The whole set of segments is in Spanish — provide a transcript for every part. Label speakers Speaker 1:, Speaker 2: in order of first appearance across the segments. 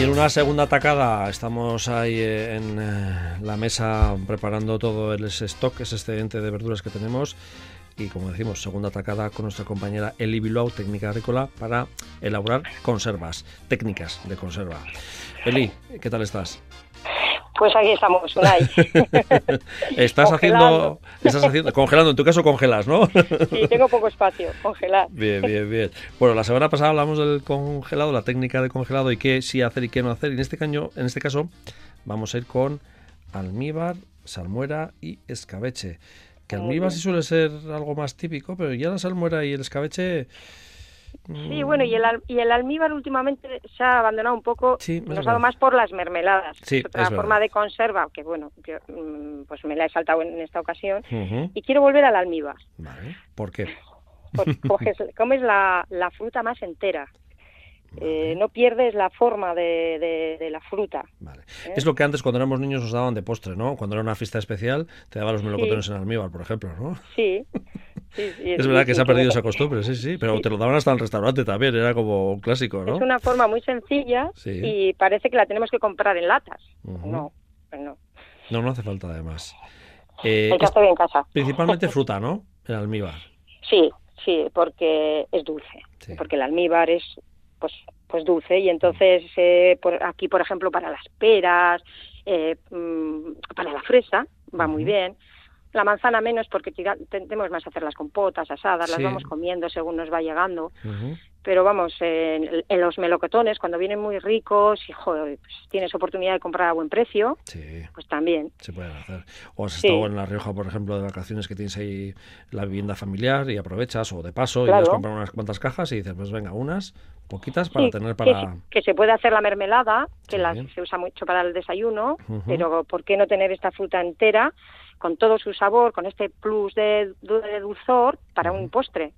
Speaker 1: Y en una segunda atacada estamos ahí eh, en eh, la mesa preparando todo el stock, ese excedente de verduras que tenemos. Y como decimos, segunda atacada con nuestra compañera Eli Bilbao, técnica agrícola, para elaborar conservas, técnicas de conserva. Eli, ¿qué tal estás?
Speaker 2: Pues aquí estamos, Unai.
Speaker 1: estás haciendo, estás haciendo, congelando, en tu caso congelas, ¿no?
Speaker 2: sí, tengo poco espacio, congelar.
Speaker 1: Bien, bien, bien. Bueno, la semana pasada hablamos del congelado, la técnica de congelado y qué sí hacer y qué no hacer. Y en este, caño, en este caso vamos a ir con almíbar, salmuera y escabeche. Que almíbar sí suele ser algo más típico, pero ya la salmuera y el escabeche
Speaker 2: Sí, bueno, y el, y el almíbar últimamente se ha abandonado un poco, sí, nos ha dado más por las mermeladas.
Speaker 1: Sí,
Speaker 2: otra forma de conserva, que bueno, mm, pues me la he saltado en esta ocasión. Y quiero volver al almíbar.
Speaker 1: Vale. ¿Por qué?
Speaker 2: Pues comes la, la fruta más entera. Eh, no pierdes la forma de, de, la fruta.
Speaker 1: Vale. ¿eh? Es lo que antes cuando éramos niños nos daban de postre, ¿no? Cuando era una fiesta especial te daban los melocotones en almíbar, por ejemplo, ¿no?
Speaker 2: Sí.
Speaker 1: es verdad que se ha perdido esa costumbre, sí, sí, pero te lo daban hasta en el restaurante también, era como un clásico, ¿no?
Speaker 2: Es una forma muy sencilla y parece que la tenemos que comprar en latas. No, pues no.
Speaker 1: No, no hace falta además.
Speaker 2: Eh, Hay que en casa.
Speaker 1: Principalmente fruta, ¿no? El almíbar.
Speaker 2: Sí, sí, porque es dulce. Porque el almíbar es pues pues dulce. Y entonces eh, por aquí por ejemplo para las peras eh, mm, para la fresa va muy bien la manzana menos porque tendemos más a hacer las compotas, asadas, las vamos comiendo según nos va llegando. Pero vamos, en, los melocotones, cuando vienen muy ricos y joder, pues tienes oportunidad de comprar a buen precio, pues también.
Speaker 1: Se pueden hacer. O has estado en La Rioja, por ejemplo, de vacaciones que tienes ahí la vivienda familiar y aprovechas, o de paso, y vas a comprar unas cuantas cajas y dices, pues venga, unas poquitas para tener para...
Speaker 2: Que, se puede hacer la mermelada, que se usa mucho para el desayuno, pero ¿por qué no tener esta fruta entera? Con todo su sabor, con este plus de, de dulzor para un postre.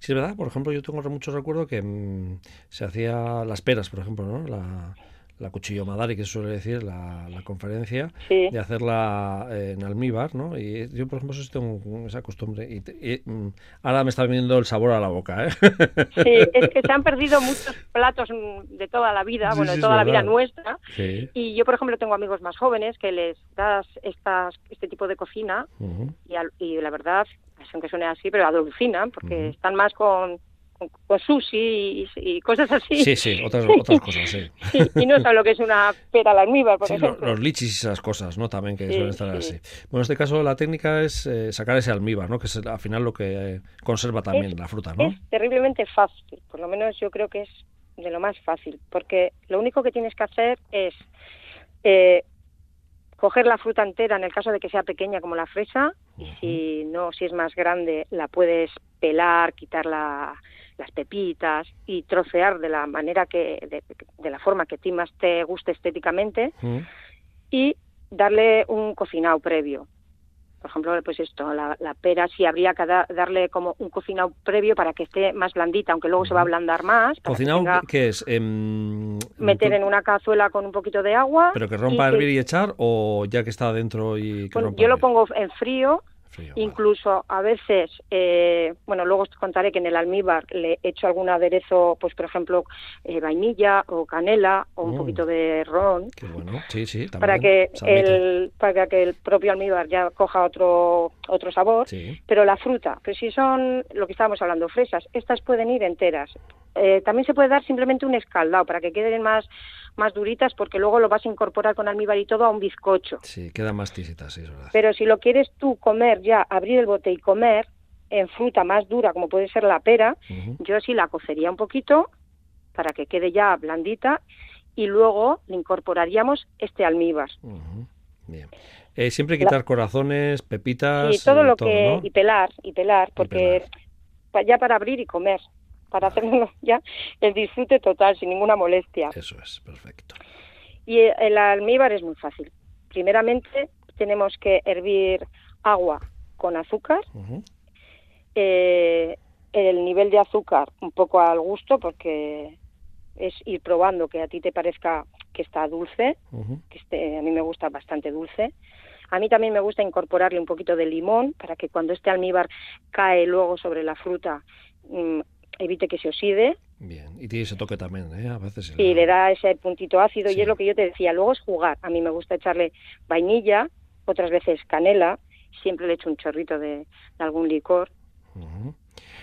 Speaker 1: Sí, es verdad. Por ejemplo, yo tengo mucho recuerdo que mm, se hacía las peras, por ejemplo, ¿no? La, la cuchillo madari, que suele decir la, la conferencia, de hacerla en almíbar, ¿no? Y yo, por ejemplo, tengo esa costumbre. Y, mm, ahora me está viniendo el sabor a la boca, ¿eh?
Speaker 2: Sí, es que se han perdido muchos platos de toda la vida, bueno, de toda la vida nuestra. Y yo, por ejemplo, tengo amigos más jóvenes que les das estas, este tipo de cocina y, y, la verdad, aunque suene así, pero alucinan porque están más con con sushi y, cosas así.
Speaker 1: Sí, sí, otras, cosas, sí.
Speaker 2: Y no saben lo que es una pera al almíbar, por ejemplo.
Speaker 1: Los lichis y esas cosas, ¿no? También que suelen estar así. Bueno, en este caso la técnica es eh, sacar ese almíbar, ¿no? Que es al final lo que eh, conserva también la fruta, ¿no?
Speaker 2: Es terriblemente fácil, por lo menos yo creo que es de lo más fácil, porque lo único que tienes que hacer es eh, coger la fruta entera en el caso de que sea pequeña como la fresa y si no, si es más grande, la puedes pelar, quitar la, las pepitas y trocear de la manera que, de, la forma que a ti más te guste estéticamente mm. y darle un cocinado previo. Por ejemplo, pues esto, la, pera sí habría que darle como un cocinado previo para que esté más blandita, aunque luego se va a ablandar más.
Speaker 1: ¿Cocinado qué es? Em,
Speaker 2: meter en una cazuela con un poquito de agua.
Speaker 1: ¿Pero que rompa, hervir y echar o ya que está dentro y que
Speaker 2: Yo lo pongo en frío Incluso a veces, eh, bueno, luego os contaré que en el almíbar le he hecho algún aderezo, pues por ejemplo, eh, vainilla o canela o un mm. poquito de ron.
Speaker 1: Qué bueno, sí, sí,
Speaker 2: Para que, el, para que el propio almíbar ya coja otro, otro sabor. Pero la fruta, pues si son lo que estábamos hablando, fresas, estas pueden ir enteras. Eh, también se puede dar simplemente un escaldado para que queden más más duritas porque luego lo vas a incorporar con almíbar y todo a un bizcocho.
Speaker 1: Sí, quedan más tisitas, sí, es verdad.
Speaker 2: Pero si lo quieres tú comer ya, abrir el bote y comer en fruta más dura como puede ser la pera, yo sí la cocería un poquito para que quede ya blandita y luego le incorporaríamos este almíbar.
Speaker 1: Bien. Eh, siempre quitar corazones, pepitas.
Speaker 2: Y todo lo que. Y pelar, y pelar, porque ya para abrir y comer para hacerlo ya el disfrute total, sin ninguna molestia.
Speaker 1: Eso es, perfecto.
Speaker 2: Y el almíbar es muy fácil. Primeramente tenemos que hervir agua con azúcar. Eh, el nivel de azúcar un poco al gusto porque es ir probando que a ti te parezca que está dulce, que este, a mí me gusta bastante dulce. A mí también me gusta incorporarle un poquito de limón para que cuando este almíbar cae luego sobre la fruta mm, evite que se oxide.
Speaker 1: Bien, y tiene ese toque también, ¿eh? A veces.
Speaker 2: Y le da ese puntito ácido y es lo que yo te decía. Luego es jugar. A mí me gusta echarle vainilla, otras veces canela, siempre le echo un chorrito de, algún licor.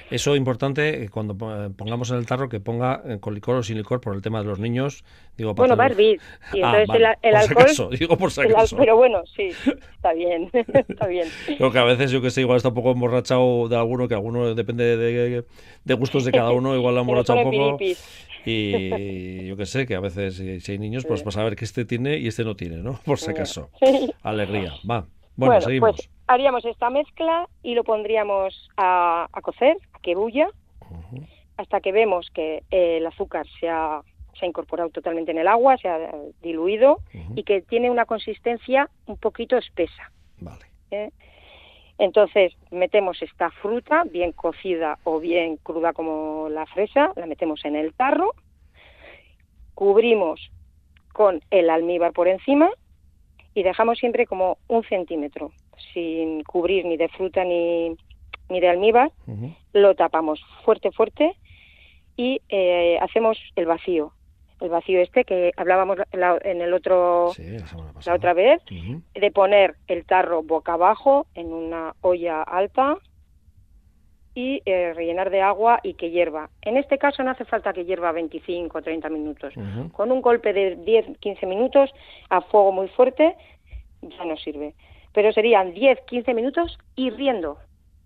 Speaker 1: Eso es importante eh, cuando pongamos en el tarro que ponga eh, con licor o sin licor por el tema de los niños. Digo,
Speaker 2: bueno, va a hervir. Y ah, entonces el, alcohol.
Speaker 1: digo por si acaso.
Speaker 2: pero bueno, sí, está bien. está bien.
Speaker 1: Creo que a veces yo que sé, igual está un poco emborrachado de alguno, que alguno depende de, de gustos de cada uno, igual la emborrachado un poco. Y yo que sé, que a veces si hay niños, pues para saber que este tiene y este no tiene, ¿no? Por si acaso. Alegría. Va. Bueno, seguimos. Pues
Speaker 2: haríamos esta mezcla y lo pondríamos a, cocer, a que bulla, hasta que vemos que el azúcar se ha, se ha, incorporado totalmente en el agua, se ha diluido y que tiene una consistencia un poquito espesa.
Speaker 1: Vale.
Speaker 2: ¿Eh? Entonces metemos esta fruta, bien cocida o bien cruda como la fresa, la metemos en el tarro, cubrimos con el almíbar por encima y dejamos siempre como un centímetro sin cubrir ni de fruta ni, ni de almíbar, lo tapamos fuerte, fuerte y eh, hacemos el vacío. El vacío este que hablábamos en el otro, la, otra vez, de poner el tarro boca abajo en una olla alta y eh, rellenar de agua y que hierva. En este caso no hace falta que hierva 25 o 30 minutos. Con un golpe de 10-15 minutos a fuego muy fuerte ya no sirve. Pero serían 10-15 minutos hirviendo,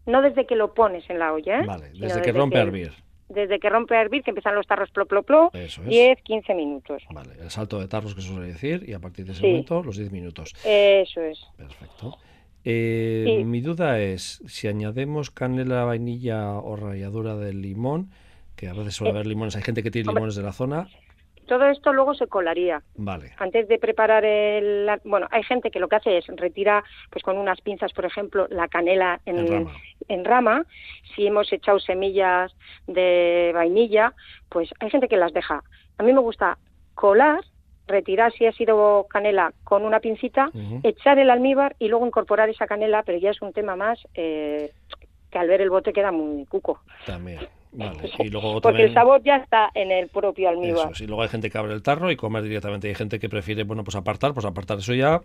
Speaker 2: no desde que lo pones en la olla. ¿eh?
Speaker 1: Vale, desde que rompe a hervir.
Speaker 2: Desde que rompe a hervir, que empiezan los tarros plo, plo, plo, 10-15 minutos.
Speaker 1: Vale, el salto de tarros que suele decir y a partir de ese momento los 10 minutos.
Speaker 2: Eso es.
Speaker 1: Perfecto. Eh, mi duda es, si añadimos canela, vainilla o ralladura de limón, que a veces suele eh, haber limones, hay gente que tiene limones de la zona,
Speaker 2: todo esto luego se colaría.
Speaker 1: Vale.
Speaker 2: Antes de preparar el... Bueno, hay gente que lo que hace es retira, pues con unas pinzas, por ejemplo, la canela en, en, rama. Si hemos echado semillas de vainilla, pues hay gente que las deja. A mí me gusta colar, retirar si ha sido canela con una pincita, echar el almíbar y luego incorporar esa canela, pero ya es un tema más eh, que al ver el bote queda muy cuco.
Speaker 1: También. Y luego
Speaker 2: Porque el sabor ya está en el propio almíbar.
Speaker 1: Eso, y luego hay gente que abre el tarro y comer directamente. Hay gente que prefiere, bueno, pues apartar, pues apartar eso ya.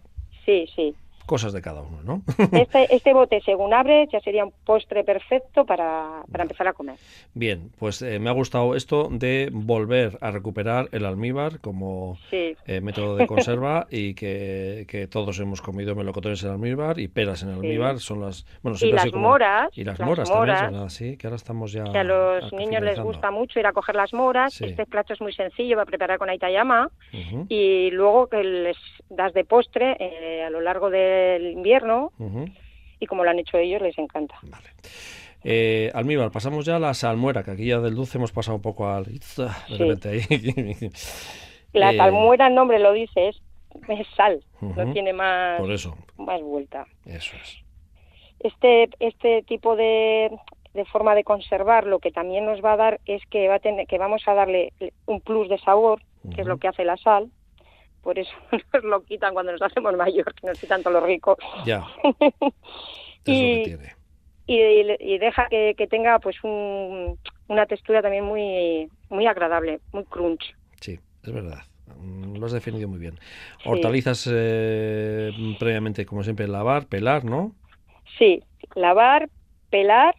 Speaker 2: Sí, sí
Speaker 1: cosas de cada uno, ¿no?
Speaker 2: Este, este bote, según abre, ya sería un postre perfecto para, empezar a comer.
Speaker 1: Bien, pues eh, me ha gustado esto de volver a recuperar el almíbar como eh, método de conserva y que, todos hemos comido melocotones en almíbar y peras en almíbar, son las...
Speaker 2: Bueno, y las moras.
Speaker 1: Y las, moras, también, sí, que ahora estamos ya...
Speaker 2: Que a los niños les gusta mucho ir a coger las moras, este plato es muy sencillo, va a preparar con Aitayama. Y luego que les das de postre eh, a lo largo de el invierno y como lo han hecho ellos les encanta.
Speaker 1: Vale. Eh, almíbar, pasamos ya a la salmuera, que aquí ya del dulce hemos pasado un poco al...
Speaker 2: la eh, salmuera, el nombre lo dice, es, sal, no tiene más,
Speaker 1: Por eso.
Speaker 2: más vuelta.
Speaker 1: Eso es.
Speaker 2: Este, este tipo de, de forma de conservar lo que también nos va a dar es que, va a tener, que vamos a darle un plus de sabor, que es lo que hace la sal, por eso nos lo quitan cuando nos hacemos mayores, que nos quitan todo lo rico.
Speaker 1: Ya.
Speaker 2: y, y, deja que, tenga pues una textura también muy, muy agradable, muy crunch.
Speaker 1: Sí, es verdad. Mm, lo has definido muy bien. Hortalizas eh, previamente, como siempre, lavar, pelar, ¿no?
Speaker 2: Sí, lavar, pelar.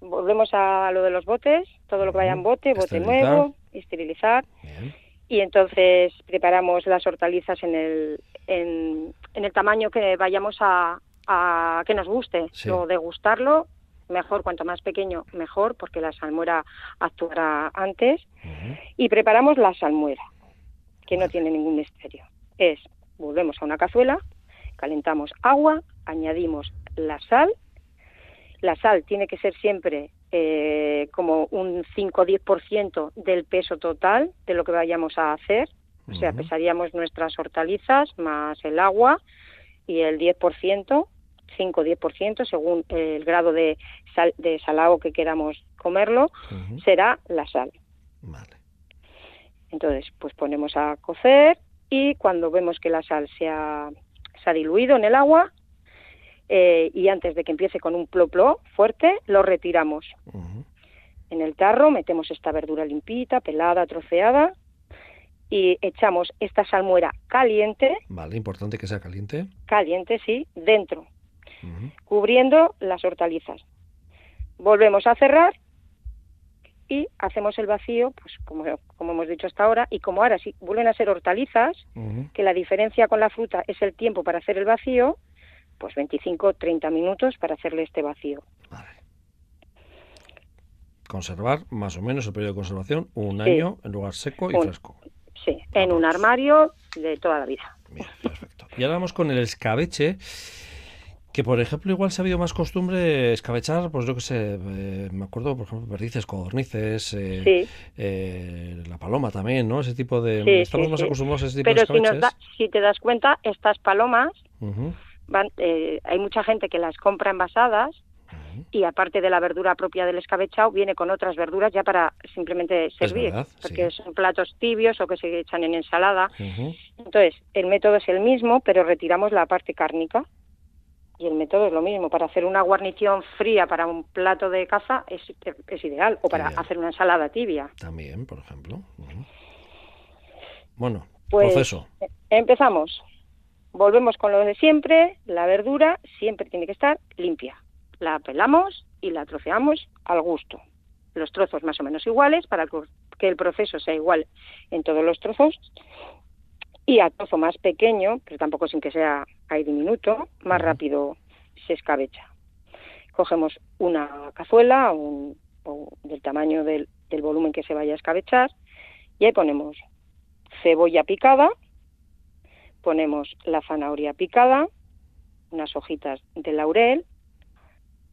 Speaker 2: Volvemos a lo de los botes, todo lo que vaya en bote, bote nuevo, esterilizar. Bien y entonces preparamos las hortalizas en el, en, el tamaño que vayamos a, a que nos guste. o degustarlo, mejor, cuanto más pequeño, mejor, porque la salmuera actuará antes. Y preparamos la salmuera, que no tiene ningún misterio. Es, volvemos a una cazuela, calentamos agua, añadimos la sal. La sal tiene que ser siempre eh, como un 5 o 10% del peso total de lo que vayamos a hacer. O sea, pesaríamos nuestras hortalizas más el agua y el 10%, 5 o 10%, según el grado de, sal, de salado que queramos comerlo, será la sal. Entonces, pues ponemos a cocer y cuando vemos que la sal se ha, se ha diluido en el agua, eh, y antes de que empiece con un plop fuerte, lo retiramos. En el tarro metemos esta verdura limpita, pelada, troceada y echamos esta salmuera caliente.
Speaker 1: Vale, importante que sea caliente.
Speaker 2: Caliente, sí, dentro, cubriendo las hortalizas. Volvemos a cerrar y hacemos el vacío, pues como, como hemos dicho hasta ahora, y como ahora sí vuelven a ser hortalizas, que la diferencia con la fruta es el tiempo para hacer el vacío, pues 25-30 minutos para hacerle este vacío. Vale.
Speaker 1: Conservar más o menos el periodo de conservación un año en lugar seco y fresco.
Speaker 2: Sí, en un armario de toda la vida.
Speaker 1: Bien, perfecto. Y ahora vamos con el escabeche que por ejemplo igual se ha habido más costumbre escabechar, pues yo que sé, eh, me acuerdo por ejemplo perdices, codornices, eh, eh, la paloma también, ¿no? Ese tipo de... estamos más acostumbrados a ese tipo
Speaker 2: Pero
Speaker 1: de
Speaker 2: Pero si, si te das cuenta, estas palomas, van, hay mucha gente que las compra envasadas y aparte de la verdura propia del escabechado, viene con otras verduras ya para simplemente servir, porque son platos tibios o que se echan en ensalada. Entonces, el método es el mismo, pero retiramos la parte cárnica. Y el método es lo mismo. Para hacer una guarnición fría para un plato de caza es, es ideal. O para hacer una ensalada tibia.
Speaker 1: También, por ejemplo. Bueno,
Speaker 2: pues,
Speaker 1: proceso.
Speaker 2: Eh, empezamos. Volvemos con lo de siempre. La verdura siempre tiene que estar limpia. La pelamos y la troceamos al gusto. Los trozos más o menos iguales para que el proceso sea igual en todos los trozos y a trozo más pequeño, pero tampoco sin que sea ahí diminuto, más rápido se escabecha. Cogemos una cazuela un, del tamaño del, del volumen que se vaya a escabechar y ahí ponemos cebolla picada, ponemos la zanahoria picada, unas hojitas de laurel,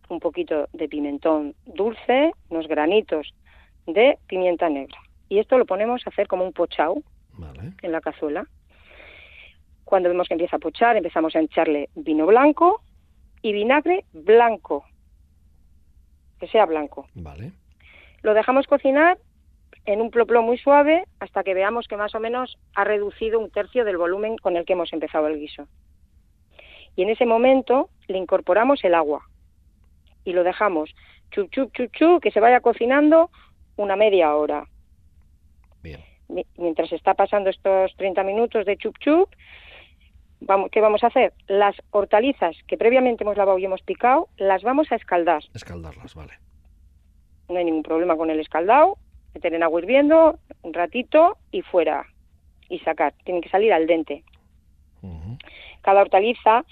Speaker 2: un poquito de pimentón dulce, unos granitos de pimienta negra. Y esto lo ponemos a hacer como un pochau en la cazuela. Cuando vemos que empieza a pochar, empezamos a echarle vino blanco y vinagre blanco, que sea blanco.
Speaker 1: Vale.
Speaker 2: Lo dejamos cocinar en un ploplo muy suave hasta que veamos que más o menos ha reducido un tercio del volumen con el que hemos empezado el guiso. Y en ese momento le incorporamos el agua y lo dejamos chup chup chup chup que se vaya cocinando una media hora.
Speaker 1: Bien.
Speaker 2: Mientras está pasando estos 30 minutos de chup chup, vamos, ¿qué vamos a hacer? Las hortalizas que previamente hemos lavado y hemos picado, las vamos a escaldar.
Speaker 1: Escaldarlas, vale.
Speaker 2: No hay ningún problema con el escaldado, meter en agua hirviendo un ratito y fuera y sacar. Tienen que salir al dente. Cada hortaliza,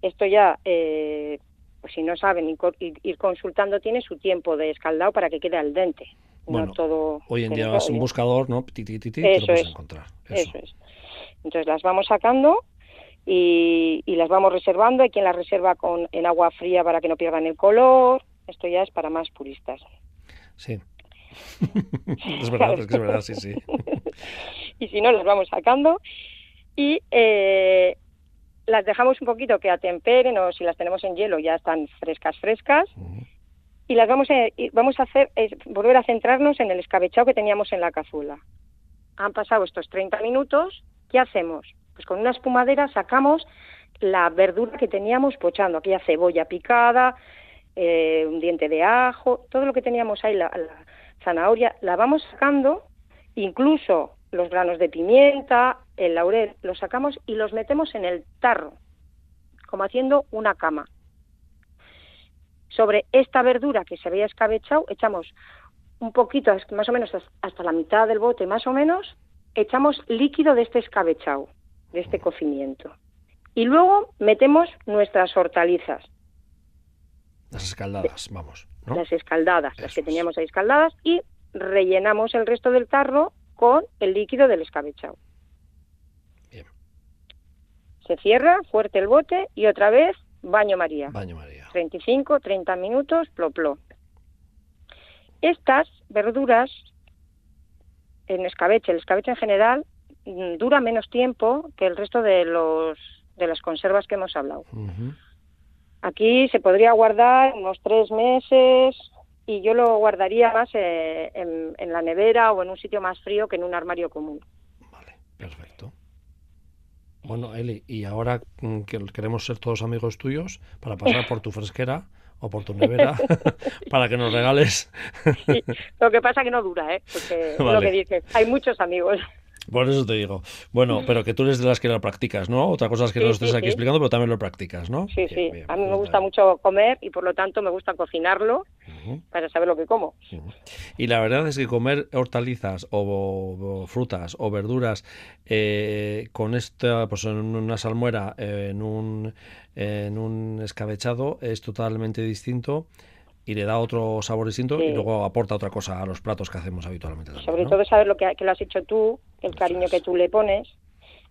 Speaker 2: esto ya, eh, pues si no saben, ir, consultando, tiene su tiempo de escaldado para que quede al dente.
Speaker 1: Bueno,
Speaker 2: todo
Speaker 1: hoy en día vas un buscador, ¿no? Titi, titi, te lo puedes encontrar.
Speaker 2: Eso. es. Entonces las vamos sacando y, las vamos reservando. Hay quien las reserva con, en agua fría para que no pierdan el color. Esto ya es para más puristas.
Speaker 1: Sí. es verdad, es que es verdad, sí, sí.
Speaker 2: y si no, las vamos sacando y eh, las dejamos un poquito que atemperen o si las tenemos en hielo ya están frescas, frescas. Y las vamos a, vamos a hacer, es volver a centrarnos en el escabechado que teníamos en la cazuela. Han pasado estos 30 minutos, ¿qué hacemos? Pues con una espumadera sacamos la verdura que teníamos pochando, aquella cebolla picada, eh, un diente de ajo, todo lo que teníamos ahí, la, zanahoria, la vamos sacando, incluso los granos de pimienta, el laurel, los sacamos y los metemos en el tarro, como haciendo una cama. Sobre esta verdura que se había escabechado, echamos un poquito, más o menos hasta la mitad del bote, más o menos, echamos líquido de este escabechado, de este cocimiento. Y luego metemos nuestras hortalizas.
Speaker 1: Las escaldadas, vamos.
Speaker 2: Las escaldadas, las que teníamos ahí escaldadas, y rellenamos el resto del tarro con el líquido del escabechado.
Speaker 1: Bien.
Speaker 2: Se cierra fuerte el bote y otra vez baño María.
Speaker 1: Baño María.
Speaker 2: 35, 30 minutos, ploplo. Estas verduras en escabeche, el escabeche en general mm, dura menos tiempo que el resto de los de las conservas que hemos hablado. Aquí se podría guardar unos tres meses, y yo lo guardaría más eh, en, la nevera o en un sitio más frío que en un armario común.
Speaker 1: Vale, perfecto. Bueno, Eli, y ahora mm, que queremos ser todos amigos tuyos para pasar por tu fresquera, o por tu nevera para que nos regales.
Speaker 2: Lo que pasa que no dura, ¿eh? Porque lo que dices, hay muchos amigos.
Speaker 1: Por eso te digo. Bueno, pero que tú eres de las que lo practicas, ¿no? Otra cosa es que no lo estés aquí explicando, pero también lo practicas, ¿no?
Speaker 2: Sí, sí. a mí me gusta mucho comer y por lo tanto me gusta cocinarlo para saber lo que como.
Speaker 1: Y la verdad es que comer hortalizas o, frutas o verduras eh, con esta, pues en una salmuera, en un, en un escabechado, es totalmente distinto y le da otro sabor distinto y luego aporta otra cosa a los platos que hacemos habitualmente.
Speaker 2: Sobre todo saber lo que, lo has hecho tú, el cariño que tú le pones.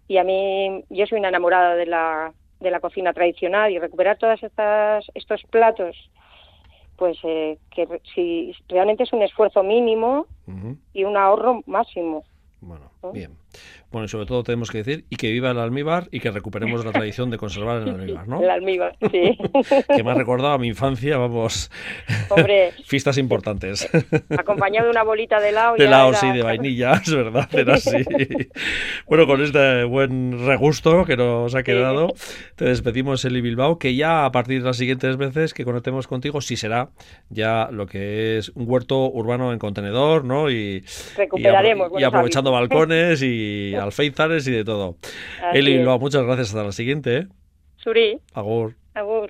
Speaker 2: Y a mí, yo soy una enamorada de la, de la cocina tradicional y recuperar todos estos platos, pues eh, que si realmente es un esfuerzo mínimo y un ahorro máximo.
Speaker 1: Bueno, bien. Bueno, y sobre todo tenemos que decir y que viva el almíbar y que recuperemos la tradición de conservar el almíbar, ¿no?
Speaker 2: El almíbar, sí.
Speaker 1: que me ha recordado a mi infancia, vamos. Hombre. Fiestas importantes.
Speaker 2: Acompañado de una bolita de helado.
Speaker 1: De helado, sí, de vainilla, es verdad, era así. bueno, con este buen regusto que nos ha quedado, te despedimos, Eli Bilbao, que ya a partir de las siguientes veces que conectemos contigo, sí será ya lo que es un huerto urbano en contenedor, ¿no? Y,
Speaker 2: Recuperaremos.
Speaker 1: Y, aprovechando balcones y alféizares y de todo. Eli, muchas gracias. Hasta la siguiente. ¿eh?
Speaker 2: Suri.
Speaker 1: Agur.
Speaker 2: Agur.